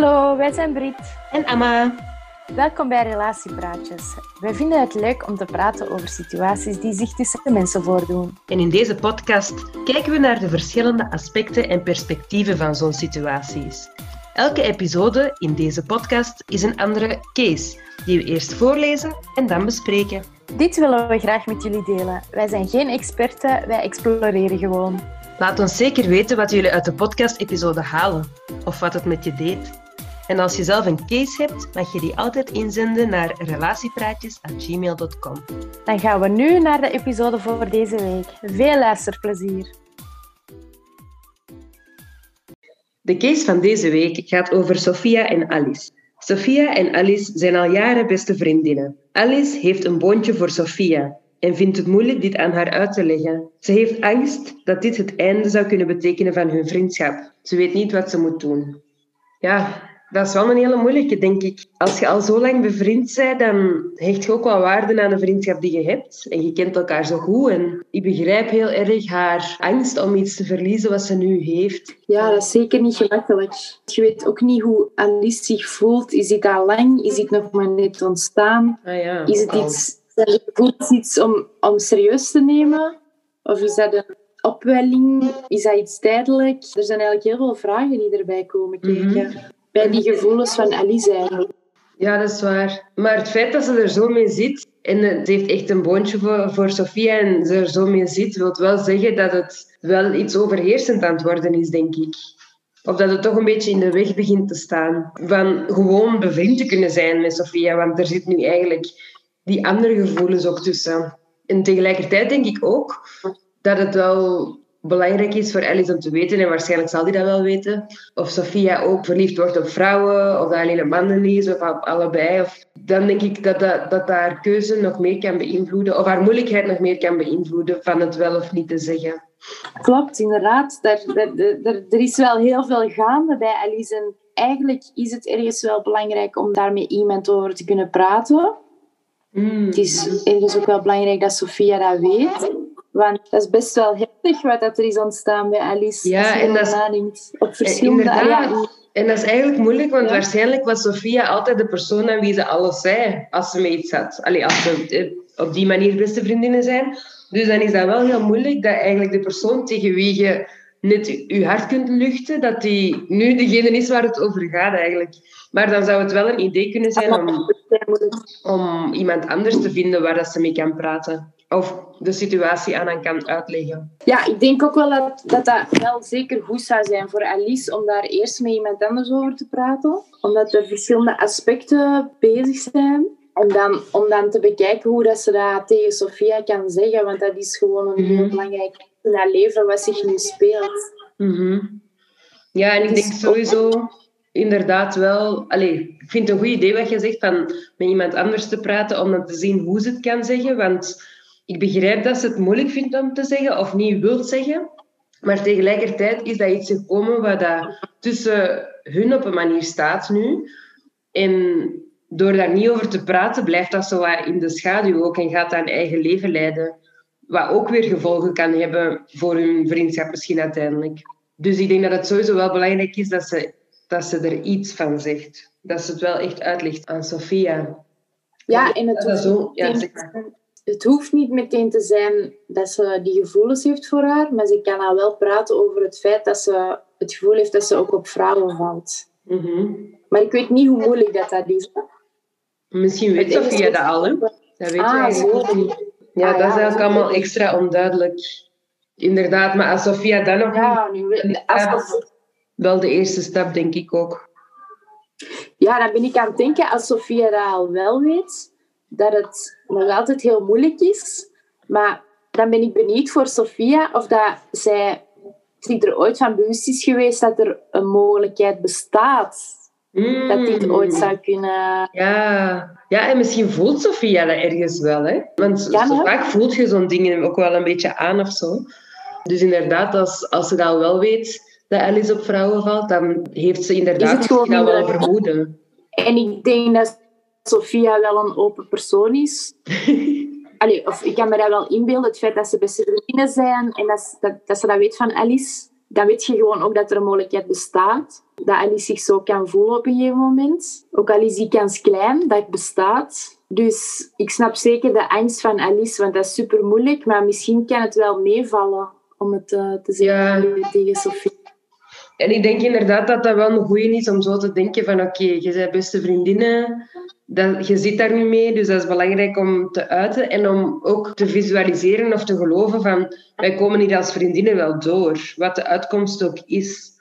Hallo, wij zijn Brit. En Amma. Welkom bij Relatiepraatjes. Wij vinden het leuk om te praten over situaties die zich tussen mensen voordoen. En in deze podcast kijken we naar de verschillende aspecten en perspectieven van zo'n situaties. Elke episode in deze podcast is een andere case, die we eerst voorlezen en dan bespreken. Dit willen we graag met jullie delen. Wij zijn geen experten, wij exploreren gewoon. Laat ons zeker weten wat jullie uit de podcast-episode halen of wat het met je deed. En als je zelf een case hebt, mag je die altijd inzenden naar relatiepraatjes.gmail.com. Dan gaan we nu naar de episode voor deze week. Veel luisterplezier. De case van deze week gaat over Sophia en Alice. Sophia en Alice zijn al jaren beste vriendinnen. Alice heeft een boontje voor Sophia en vindt het moeilijk dit aan haar uit te leggen. Ze heeft angst dat dit het einde zou kunnen betekenen van hun vriendschap. Ze weet niet wat ze moet doen. Ja, dat is wel een hele moeilijke, denk ik. Als je al zo lang bevriend bent, dan hecht je ook wel waarde aan de vriendschap die je hebt. En je kent elkaar zo goed. En ik begrijp heel erg haar angst om iets te verliezen wat ze nu heeft. Ja, dat is zeker niet gemakkelijk. Je weet ook niet hoe Alice zich voelt. Is dit al lang? Is dit nog maar net ontstaan? Ah, ja. Is het iets, voelt iets om, om serieus te nemen? Of is dat een opwelling? Is dat iets tijdelijk? Er zijn eigenlijk heel veel vragen die erbij komen kijken bij die gevoelens van Alice eigenlijk. Ja, dat is waar. Maar het feit dat ze er zo mee zit, en ze heeft echt een boontje voor, voor Sofia en ze er zo mee zit, wil wel zeggen dat het wel iets overheersend aan het worden is, denk ik. Of dat het toch een beetje in de weg begint te staan van gewoon bevriend te kunnen zijn met Sofia, want er zit nu eigenlijk die andere gevoelens ook tussen. En tegelijkertijd denk ik ook dat het wel belangrijk is voor Alice om te weten, en waarschijnlijk zal hij dat wel weten, of Sophia ook verliefd wordt op vrouwen, of dat alleen op mannen is, of op allebei. Of, dan denk ik dat, dat, dat haar keuze nog meer kan beïnvloeden, of haar moeilijkheid nog meer kan beïnvloeden van het wel of niet te zeggen. Klopt, inderdaad. Er, er, er, er is wel heel veel gaande bij Alice. En eigenlijk is het ergens wel belangrijk om daar met iemand over te kunnen praten. Mm. Het is ergens ook wel belangrijk dat Sophia dat weet. Want dat is best wel heftig wat dat er is ontstaan bij Alice. Ja, en dat is-. Op verschillende... Inderdaad. Ja, En dat is eigenlijk moeilijk, want Ja. waarschijnlijk was Sofia altijd de persoon aan wie ze alles zei als ze met iets had. Allee, als ze eh, op die manier beste vriendinnen zijn. Dus dan is dat wel heel moeilijk dat eigenlijk de persoon tegen wie je net je hart kunt luchten, dat die nu degene is waar het over gaat eigenlijk. Maar dan zou het wel een idee kunnen zijn om, om iemand anders te vinden waar dat ze mee kan praten. Of de situatie aan hen kan uitleggen. Ja, ik denk ook wel dat, dat dat wel zeker goed zou zijn voor Alice om daar eerst met iemand anders over te praten. Omdat er verschillende aspecten bezig zijn. En dan, om dan te bekijken hoe dat ze dat tegen Sofia kan zeggen. Want dat is gewoon een heel Mhm. belangrijk in haar leven wat zich nu speelt. Mhm. Ja, en ik Dus denk sowieso inderdaad wel... Allee, ik vind het een goed idee wat je zegt, van met iemand anders te praten, om dan te zien hoe ze het kan zeggen. Want ik begrijp dat ze het moeilijk vindt om te zeggen, of niet wil zeggen. Maar tegelijkertijd is dat iets gekomen wat dat tussen hun op een manier staat nu. En door daar niet over te praten, blijft dat zo wat in de schaduw ook en gaat dat een eigen leven leiden. Wat ook weer gevolgen kan hebben voor hun vriendschap misschien uiteindelijk. Dus ik denk dat het sowieso wel belangrijk is dat ze, dat ze er iets van zegt. Dat ze het wel echt uitlegt aan Sophia. Ja, en het Dat zo, ja, zeg het hoeft niet meteen te zijn dat ze die gevoelens heeft voor haar. Maar ze kan al wel praten over het feit dat ze het gevoel heeft dat ze ook op vrouwen valt. Mhm. Maar ik weet niet hoe moeilijk dat, dat is. Misschien weet is- dat al, hè? Dat weet Ah, je niet. Ja, Ah, dat ja, is eigenlijk allemaal extra onduidelijk. Inderdaad, maar als Sophia dat nog Ja, nu, als, als- wel de eerste stap, denk ik ook. ja, dan ben ik aan het denken, als Sofia dat al wel weet, dat het nog altijd heel moeilijk is. Maar dan ben ik benieuwd voor Sofia of dat zij zich er ooit van bewust is geweest dat er een mogelijkheid bestaat. Dat dit Mm. ooit zou kunnen... Ja. ja, en misschien voelt Sophia dat ergens wel. Hè? Want Ja, zo hè? vaak voelt je zo'n dingen ook wel een beetje aan of zo. Dus inderdaad, als, als ze dat al wel weet dat Alice op vrouwen valt, dan heeft ze inderdaad misschien al wel vermoeden. En ik denk dat Sofia wel een open persoon is. Allee, of ik kan me dat wel inbeelden, het feit dat ze beste vriendinnen zijn en dat, ze- dat, dat ze dat weet van Alice. dan weet je gewoon ook dat er een mogelijkheid bestaat. Dat Alice zich zo kan voelen op een gegeven moment. Ook al is die kans klein, dat het bestaat. Dus ik snap zeker de angst van Alice, want dat is super moeilijk. Maar misschien kan het wel meevallen om het uh, te zeggen ja. tegen Sophie. En ik denk inderdaad dat dat wel een goeie is om zo te denken van oké, je bent beste vriendinnen, dat, je zit daar nu mee, dus dat is belangrijk om te uiten en om ook te visualiseren of te geloven van wij komen hier als vriendinnen wel door, wat de uitkomst ook is.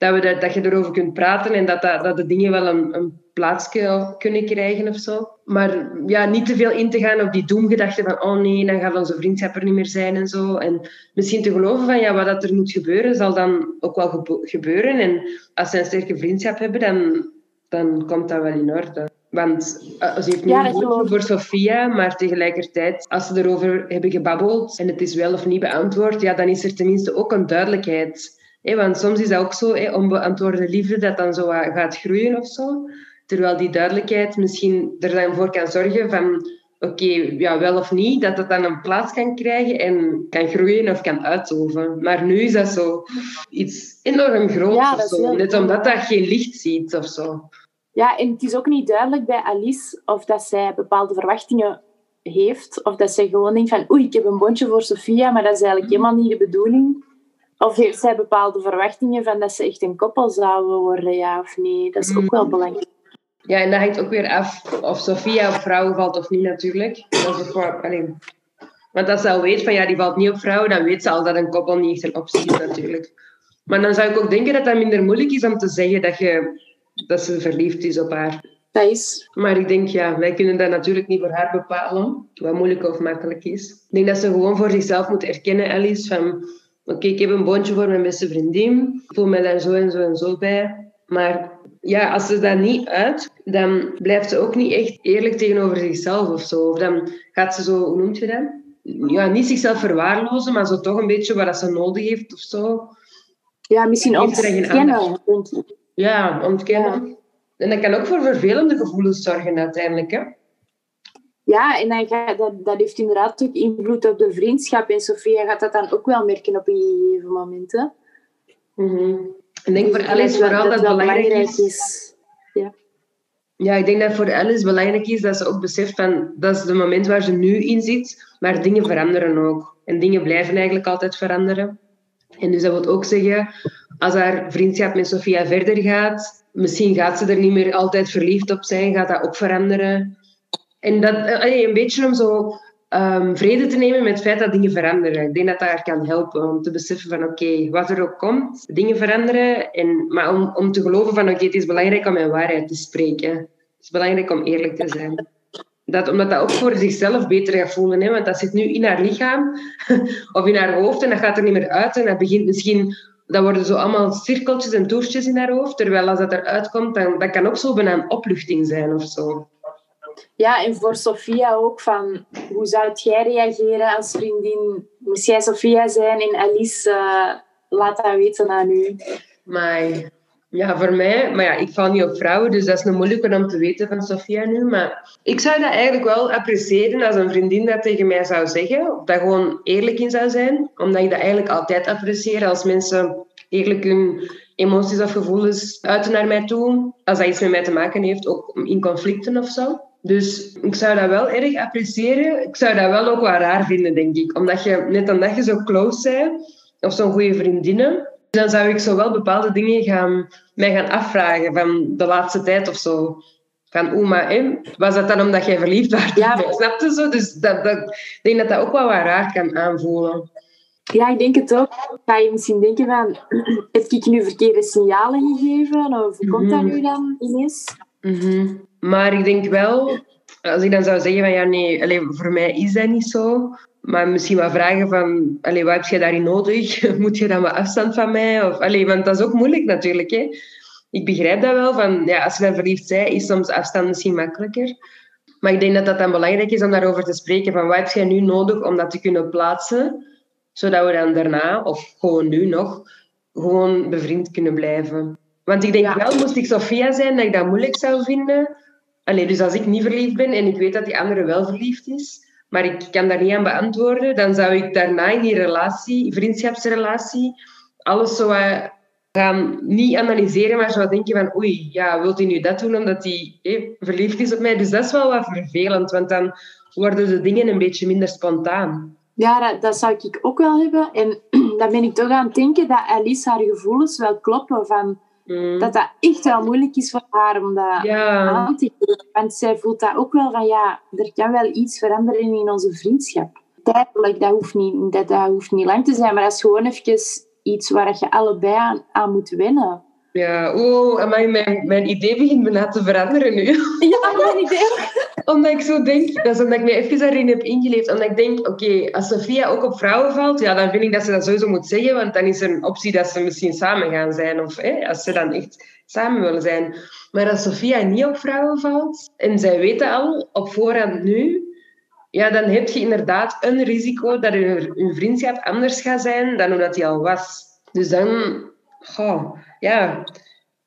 Dat, we dat, dat je erover kunt praten en dat, dat, dat de dingen wel een, een plaatsje kunnen krijgen of zo. Maar ja, niet te veel in te gaan op die doemgedachte van oh nee, dan gaat onze vriendschap er niet meer zijn en zo. En misschien te geloven van ja, wat dat er moet gebeuren, zal dan ook wel gebeuren. En als ze een sterke vriendschap hebben, dan, dan komt dat wel in orde. Want uh, ze heeft nu ja, voor Sofia, maar tegelijkertijd, als ze erover hebben gebabbeld en het is wel of niet beantwoord, ja, dan is er tenminste ook een duidelijkheid. Want soms is dat ook zo, hey, onbeantwoorde liefde, dat dan zo gaat groeien of zo. Terwijl die duidelijkheid misschien er dan voor kan zorgen van oké, ja, wel of niet, dat het dan een plaats kan krijgen en kan groeien of kan uitoven. Maar nu is dat zo iets enorm groot ja, of zo. Net omdat dat geen licht ziet of zo. Ja, en het is ook niet duidelijk bij Alice of dat zij bepaalde verwachtingen heeft. Of dat zij gewoon denkt van oei, ik heb een bondje voor Sofia, maar dat is eigenlijk helemaal niet de bedoeling. Of heeft zij bepaalde verwachtingen van dat ze echt een koppel zouden worden, ja of nee. Dat is ook wel mm. belangrijk. Ja, en dat hangt ook weer af of Sofia op vrouwen valt of niet natuurlijk. Dat is ook alleen. Want als ze al weet van ja, die valt niet op vrouwen, dan weet ze al dat een koppel niet echt een optie is natuurlijk. Maar dan zou ik ook denken dat dat minder moeilijk is om te zeggen dat, je, dat ze verliefd is op haar. Dat is. Maar ik denk, ja, wij kunnen dat natuurlijk niet voor haar bepalen, wat moeilijk of makkelijk is. Ik denk dat ze gewoon voor zichzelf moet erkennen, Alice, van oké, ik heb een bondje voor mijn beste vriendin, ik voel me daar zo en zo en zo bij. Maar ja, als ze dat niet uit, dan blijft ze ook niet echt eerlijk tegenover zichzelf of zo. Of dan gaat ze zo, hoe noemt je dat? Ja, niet zichzelf verwaarlozen, maar zo toch een beetje wat ze nodig heeft of zo. Ja, misschien ontkennen. Ja, ontkennen. En dat kan ook voor vervelende gevoelens zorgen uiteindelijk, hè? Ja, en dan dat, dat heeft inderdaad ook invloed op de vriendschap. En Sofia gaat dat dan ook wel merken op een gegeven moment, hè? Mm ik denk voor Alice vooral dat, het belangrijk is. Ja. ja, ik denk dat voor Alice belangrijk is dat ze ook beseft van dat is het moment waar ze nu in zit, maar dingen veranderen ook. En dingen blijven eigenlijk altijd veranderen. En dus dat wil ook zeggen, als haar vriendschap met Sofia verder gaat, misschien gaat ze er niet meer altijd verliefd op zijn, gaat dat ook veranderen. En dat, een beetje om zo um, vrede te nemen met het feit dat dingen veranderen. Ik denk dat dat kan helpen om te beseffen van oké, wat er ook komt, dingen veranderen. En, maar om, om te geloven van oké, het is belangrijk om mijn waarheid te spreken. Het is belangrijk om eerlijk te zijn. Dat, omdat dat ook voor zichzelf beter gaat voelen. Hè? Want dat zit nu in haar lichaam of in haar hoofd en dat gaat er niet meer uit. En dat begint misschien dat worden zo allemaal cirkeltjes en toertjes in haar hoofd. Terwijl als dat eruit komt, dan dat kan ook zo bijna een opluchting zijn of zo. Ja, en voor Sofia ook van hoe zou jij reageren als vriendin? Moest jij Sofia zijn en Alice, uh, laat dat weten aan u. Maar ja, voor mij, maar ja, ik val niet op vrouwen, dus dat is nog moeilijker om te weten van Sofia nu. Maar ik zou dat eigenlijk wel appreciëren als een vriendin dat tegen mij zou zeggen. Of dat gewoon eerlijk in zou zijn. Omdat ik dat eigenlijk altijd apprecieer als mensen eerlijk hun emoties of gevoelens uiten naar mij toe. Als dat iets met mij te maken heeft, ook in conflicten of zo. Dus ik zou dat wel erg appreciëren. Ik zou dat wel ook wel raar vinden, denk ik. Omdat je, net omdat je zo close bent, of zo'n goede vriendinnen, dan zou ik zo wel bepaalde dingen gaan, mij gaan afvragen van de laatste tijd of zo. Van, oeh, maar was dat dan omdat jij verliefd was? Ja. Snap je zo? Dus dat, dat, ik denk dat dat ook wel wat raar kan aanvoelen. Ja, ik denk het ook. Ga je misschien denken van, heb ik nu verkeerde signalen gegeven? Of hoe komt dat mhm. nu dan ineens? Mm maar ik denk wel, als ik dan zou zeggen van ja, nee, alleen voor mij is dat niet zo. Maar misschien wel vragen van, allee, wat heb jij daarin nodig? Moet je dan wat afstand van mij? Of, want dat is ook moeilijk natuurlijk. Hè? Ik begrijp dat wel, van, ja, als je verliefd bent, is soms afstand misschien makkelijker. Maar ik denk dat dat dan belangrijk is om daarover te spreken. Van, wat heb jij nu nodig om dat te kunnen plaatsen? Zodat we dan daarna, of gewoon nu nog, gewoon bevriend kunnen blijven. Want ik denk wel, moest ik Sofia zijn, dat ik dat moeilijk zou vinden Allee, dus als ik niet verliefd ben en ik weet dat die andere wel verliefd is, maar ik kan daar niet aan beantwoorden, dan zou ik daarna in die relatie, vriendschapsrelatie, alles zo gaan niet analyseren, maar zou denken van oei, ja, wilt hij nu dat doen omdat hij eh, verliefd is op mij? Dus dat is wel wat vervelend, want dan worden de dingen een beetje minder spontaan. Ja, dat, dat zou ik ook wel hebben. En dan ben ik toch aan het denken dat Alice haar gevoelens wel kloppen. Van, Mm. Dat dat echt wel moeilijk is voor haar om dat Ja. aan te geven. Want zij voelt dat ook wel van, ja, er kan wel iets veranderen in onze vriendschap. Tijdelijk, dat hoeft niet, dat, dat hoeft niet lang te zijn, maar dat is gewoon even iets waar je allebei aan, aan moet wennen. Ja, oeh, amai, mijn, mijn idee begint bijna te veranderen nu. Ja, mijn idee. omdat ik zo denk, dat is omdat ik me even daarin heb ingeleefd. Omdat ik denk, oké, als Sofia ook op vrouwen valt, ja, dan vind ik dat ze dat sowieso moet zeggen. Want dan is er een optie dat ze misschien samen gaan zijn. Of hè, als ze dan echt samen willen zijn. Maar als Sofia niet op vrouwen valt, en zij weten al op voorhand nu, ja, dan heb je inderdaad een risico dat hun, hun vriendschap anders gaat zijn dan hoe dat die al was. Dus dan, goh, ja,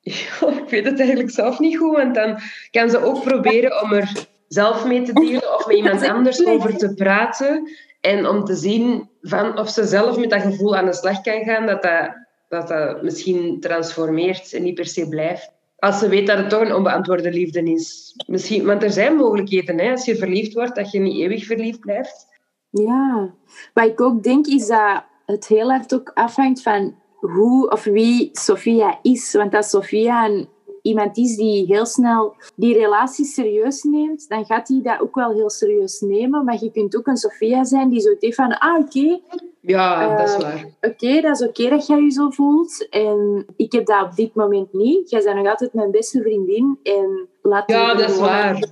ik weet het eigenlijk zelf niet goed, want dan kan ze ook proberen om er zelf mee te delen of met iemand anders over te praten en om te zien van of ze zelf met dat gevoel aan de slag kan gaan, dat dat, dat, dat misschien transformeert en niet per se blijft. Als ze weet dat het toch een onbeantwoorde liefde is. Misschien, want er zijn mogelijkheden, hè, als je verliefd wordt, dat je niet eeuwig verliefd blijft. Ja, wat ik ook denk is dat het heel erg ook afhangt van hoe of wie Sofia is. Want als Sofia een, iemand is die heel snel die relatie serieus neemt, dan gaat hij dat ook wel heel serieus nemen. Maar je kunt ook een Sofia zijn die zo heeft van, ah oké, Ja, dat is Eh, waar. oké, dat is oké dat jij je zo voelt. En ik heb dat op dit moment niet. Jij bent nog altijd mijn beste vriendin. En laat Ja, dat is waar.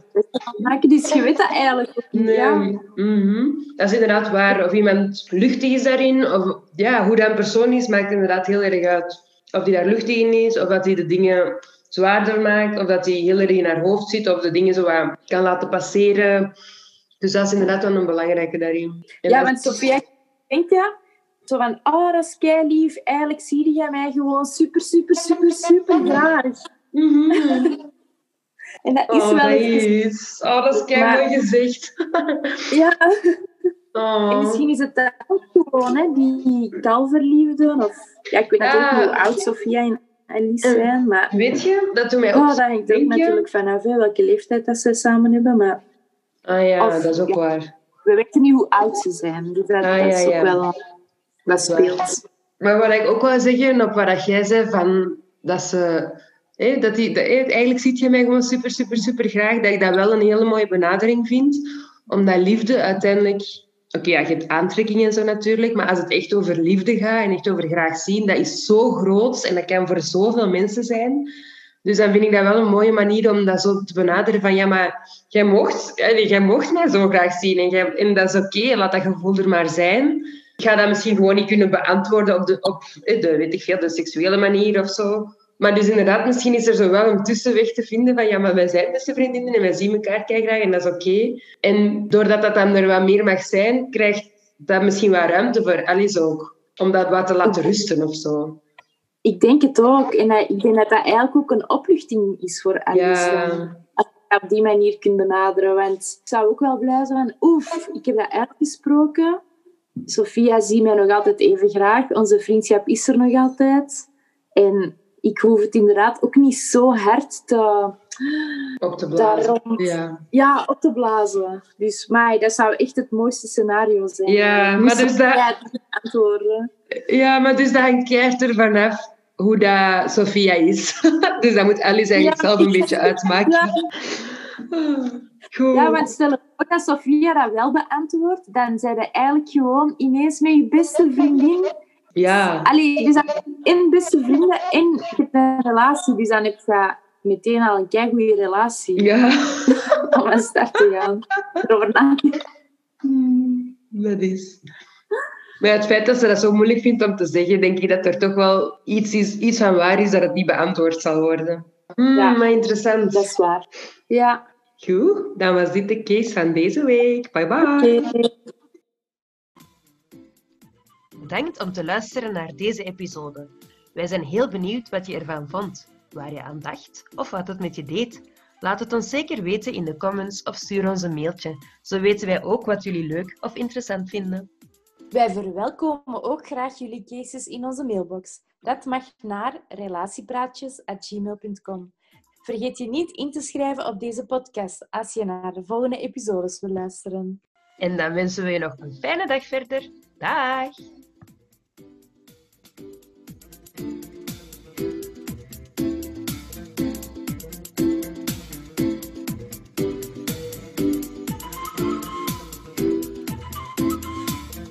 maken. Dus je weet dat eigenlijk. Nee. Ja. mhm. Dat is inderdaad waar. Of iemand luchtig is daarin, of ja, hoe dat een persoon is, maakt inderdaad heel erg uit. Of die daar luchtig in is, of dat hij de dingen zwaarder maakt, of dat hij heel erg in haar hoofd zit, of de dingen zo kan laten passeren. Dus dat is inderdaad wel een belangrijke daarin. En Ja, want Sofia, denk je zo van, oh, dat is kei lief. Eigenlijk zie je mij gewoon super, super, super, super graag. Mhm. En dat is Oh, wel is... Oh, dat is kei Maar- mooi gezegd. Ja, Oh. en misschien is het dat ook gewoon, hè, die kalverliefde. Of, ja, ik weet natuurlijk niet hoe oud Sofia en Alice En- zijn, maar... Weet je, dat doet mij ook Oh, dat hangt ook natuurlijk vanaf hè, welke leeftijd dat ze samen hebben. Maar Ah ja, Of- dat is ook ja. waar. We weten niet hoe oud ze zijn. Dus dat, Ah, dat is ook ja. wel wat speelt. Maar wat ik ook wil zeggen, op wat jij zei, van, dat ze... Hé, dat die, dat, eigenlijk ziet je mij gewoon super, super, super graag. Dat ik dat wel een hele mooie benadering vind. Omdat liefde uiteindelijk... Oké, ja, je hebt aantrekking en zo natuurlijk. Maar als het echt over liefde gaat en echt over graag zien, dat is zo groot. En dat kan voor zoveel mensen zijn. Dus dan vind ik dat wel een mooie manier om dat zo te benaderen van... Ja, maar jij mocht, jij mocht mij zo graag zien. En, jij, en dat is oké, laat dat gevoel er maar zijn. Ik ga dat misschien gewoon niet kunnen beantwoorden op de, op eh, de, weet ik veel, de seksuele manier of zo. Maar dus inderdaad, misschien is er zo wel een tussenweg te vinden van ja, maar wij zijn beste vriendinnen en wij zien elkaar graag en dat is oké. En doordat dat dan er wat meer mag zijn, krijgt dat misschien wat ruimte voor Alice ook. Om dat wat te laten rusten of zo. Ik denk het ook. En dat- ik denk dat dat eigenlijk ook een opluchting is voor Alice. Ja. Als je dat op die manier kunt benaderen. Want ik zou ook wel blij zijn van... Oef, ik heb dat uitgesproken. Sophia ziet mij nog altijd even graag. Onze vriendschap is er nog altijd. En ik hoef het inderdaad ook niet zo hard te, Op te blazen. Daarom. Ja. ja, op te blazen. Dus maar dat zou echt het mooiste scenario zijn. Ja, maar dus dat- niet antwoorden. ja, maar dus dat hangt keihard ervan af hoe dat Sophia is. dus dat moet Alice eigenlijk Ja. zelf een beetje uitmaken. Ja. Goed. Ja, want stel voor dat Sofia dat wel beantwoordt, dan zijn je eigenlijk gewoon ineens met je beste vriendin. Ja. Allee, dus dan en beste vrienden en hebt een relatie. Dus dan heb je meteen al een keigoede relatie Ja. om aan start te gaan. Erover nadenken. Dat is. Maar ja, het feit dat ze dat zo moeilijk vindt om te zeggen, denk ik dat er toch wel iets, is, iets van waar is dat het niet beantwoord zal worden. Hmm, Ja. Maar interessant. Dat is waar. Ja, Goed, dan was dit de case van deze week. Bye bye. Bedankt om te luisteren naar deze episode. Wij zijn heel benieuwd wat je ervan vond, waar je aan dacht of wat het met je deed. Laat het ons zeker weten in de comments of stuur ons een mailtje. Zo weten wij ook wat jullie leuk of interessant vinden. Wij verwelkomen ook graag jullie cases in onze mailbox. Dat mag naar relatiepraatjes.gmail.com. Vergeet je niet in te schrijven op deze podcast als je naar de volgende episodes wil luisteren. En dan wensen we je nog een fijne dag verder. Dag!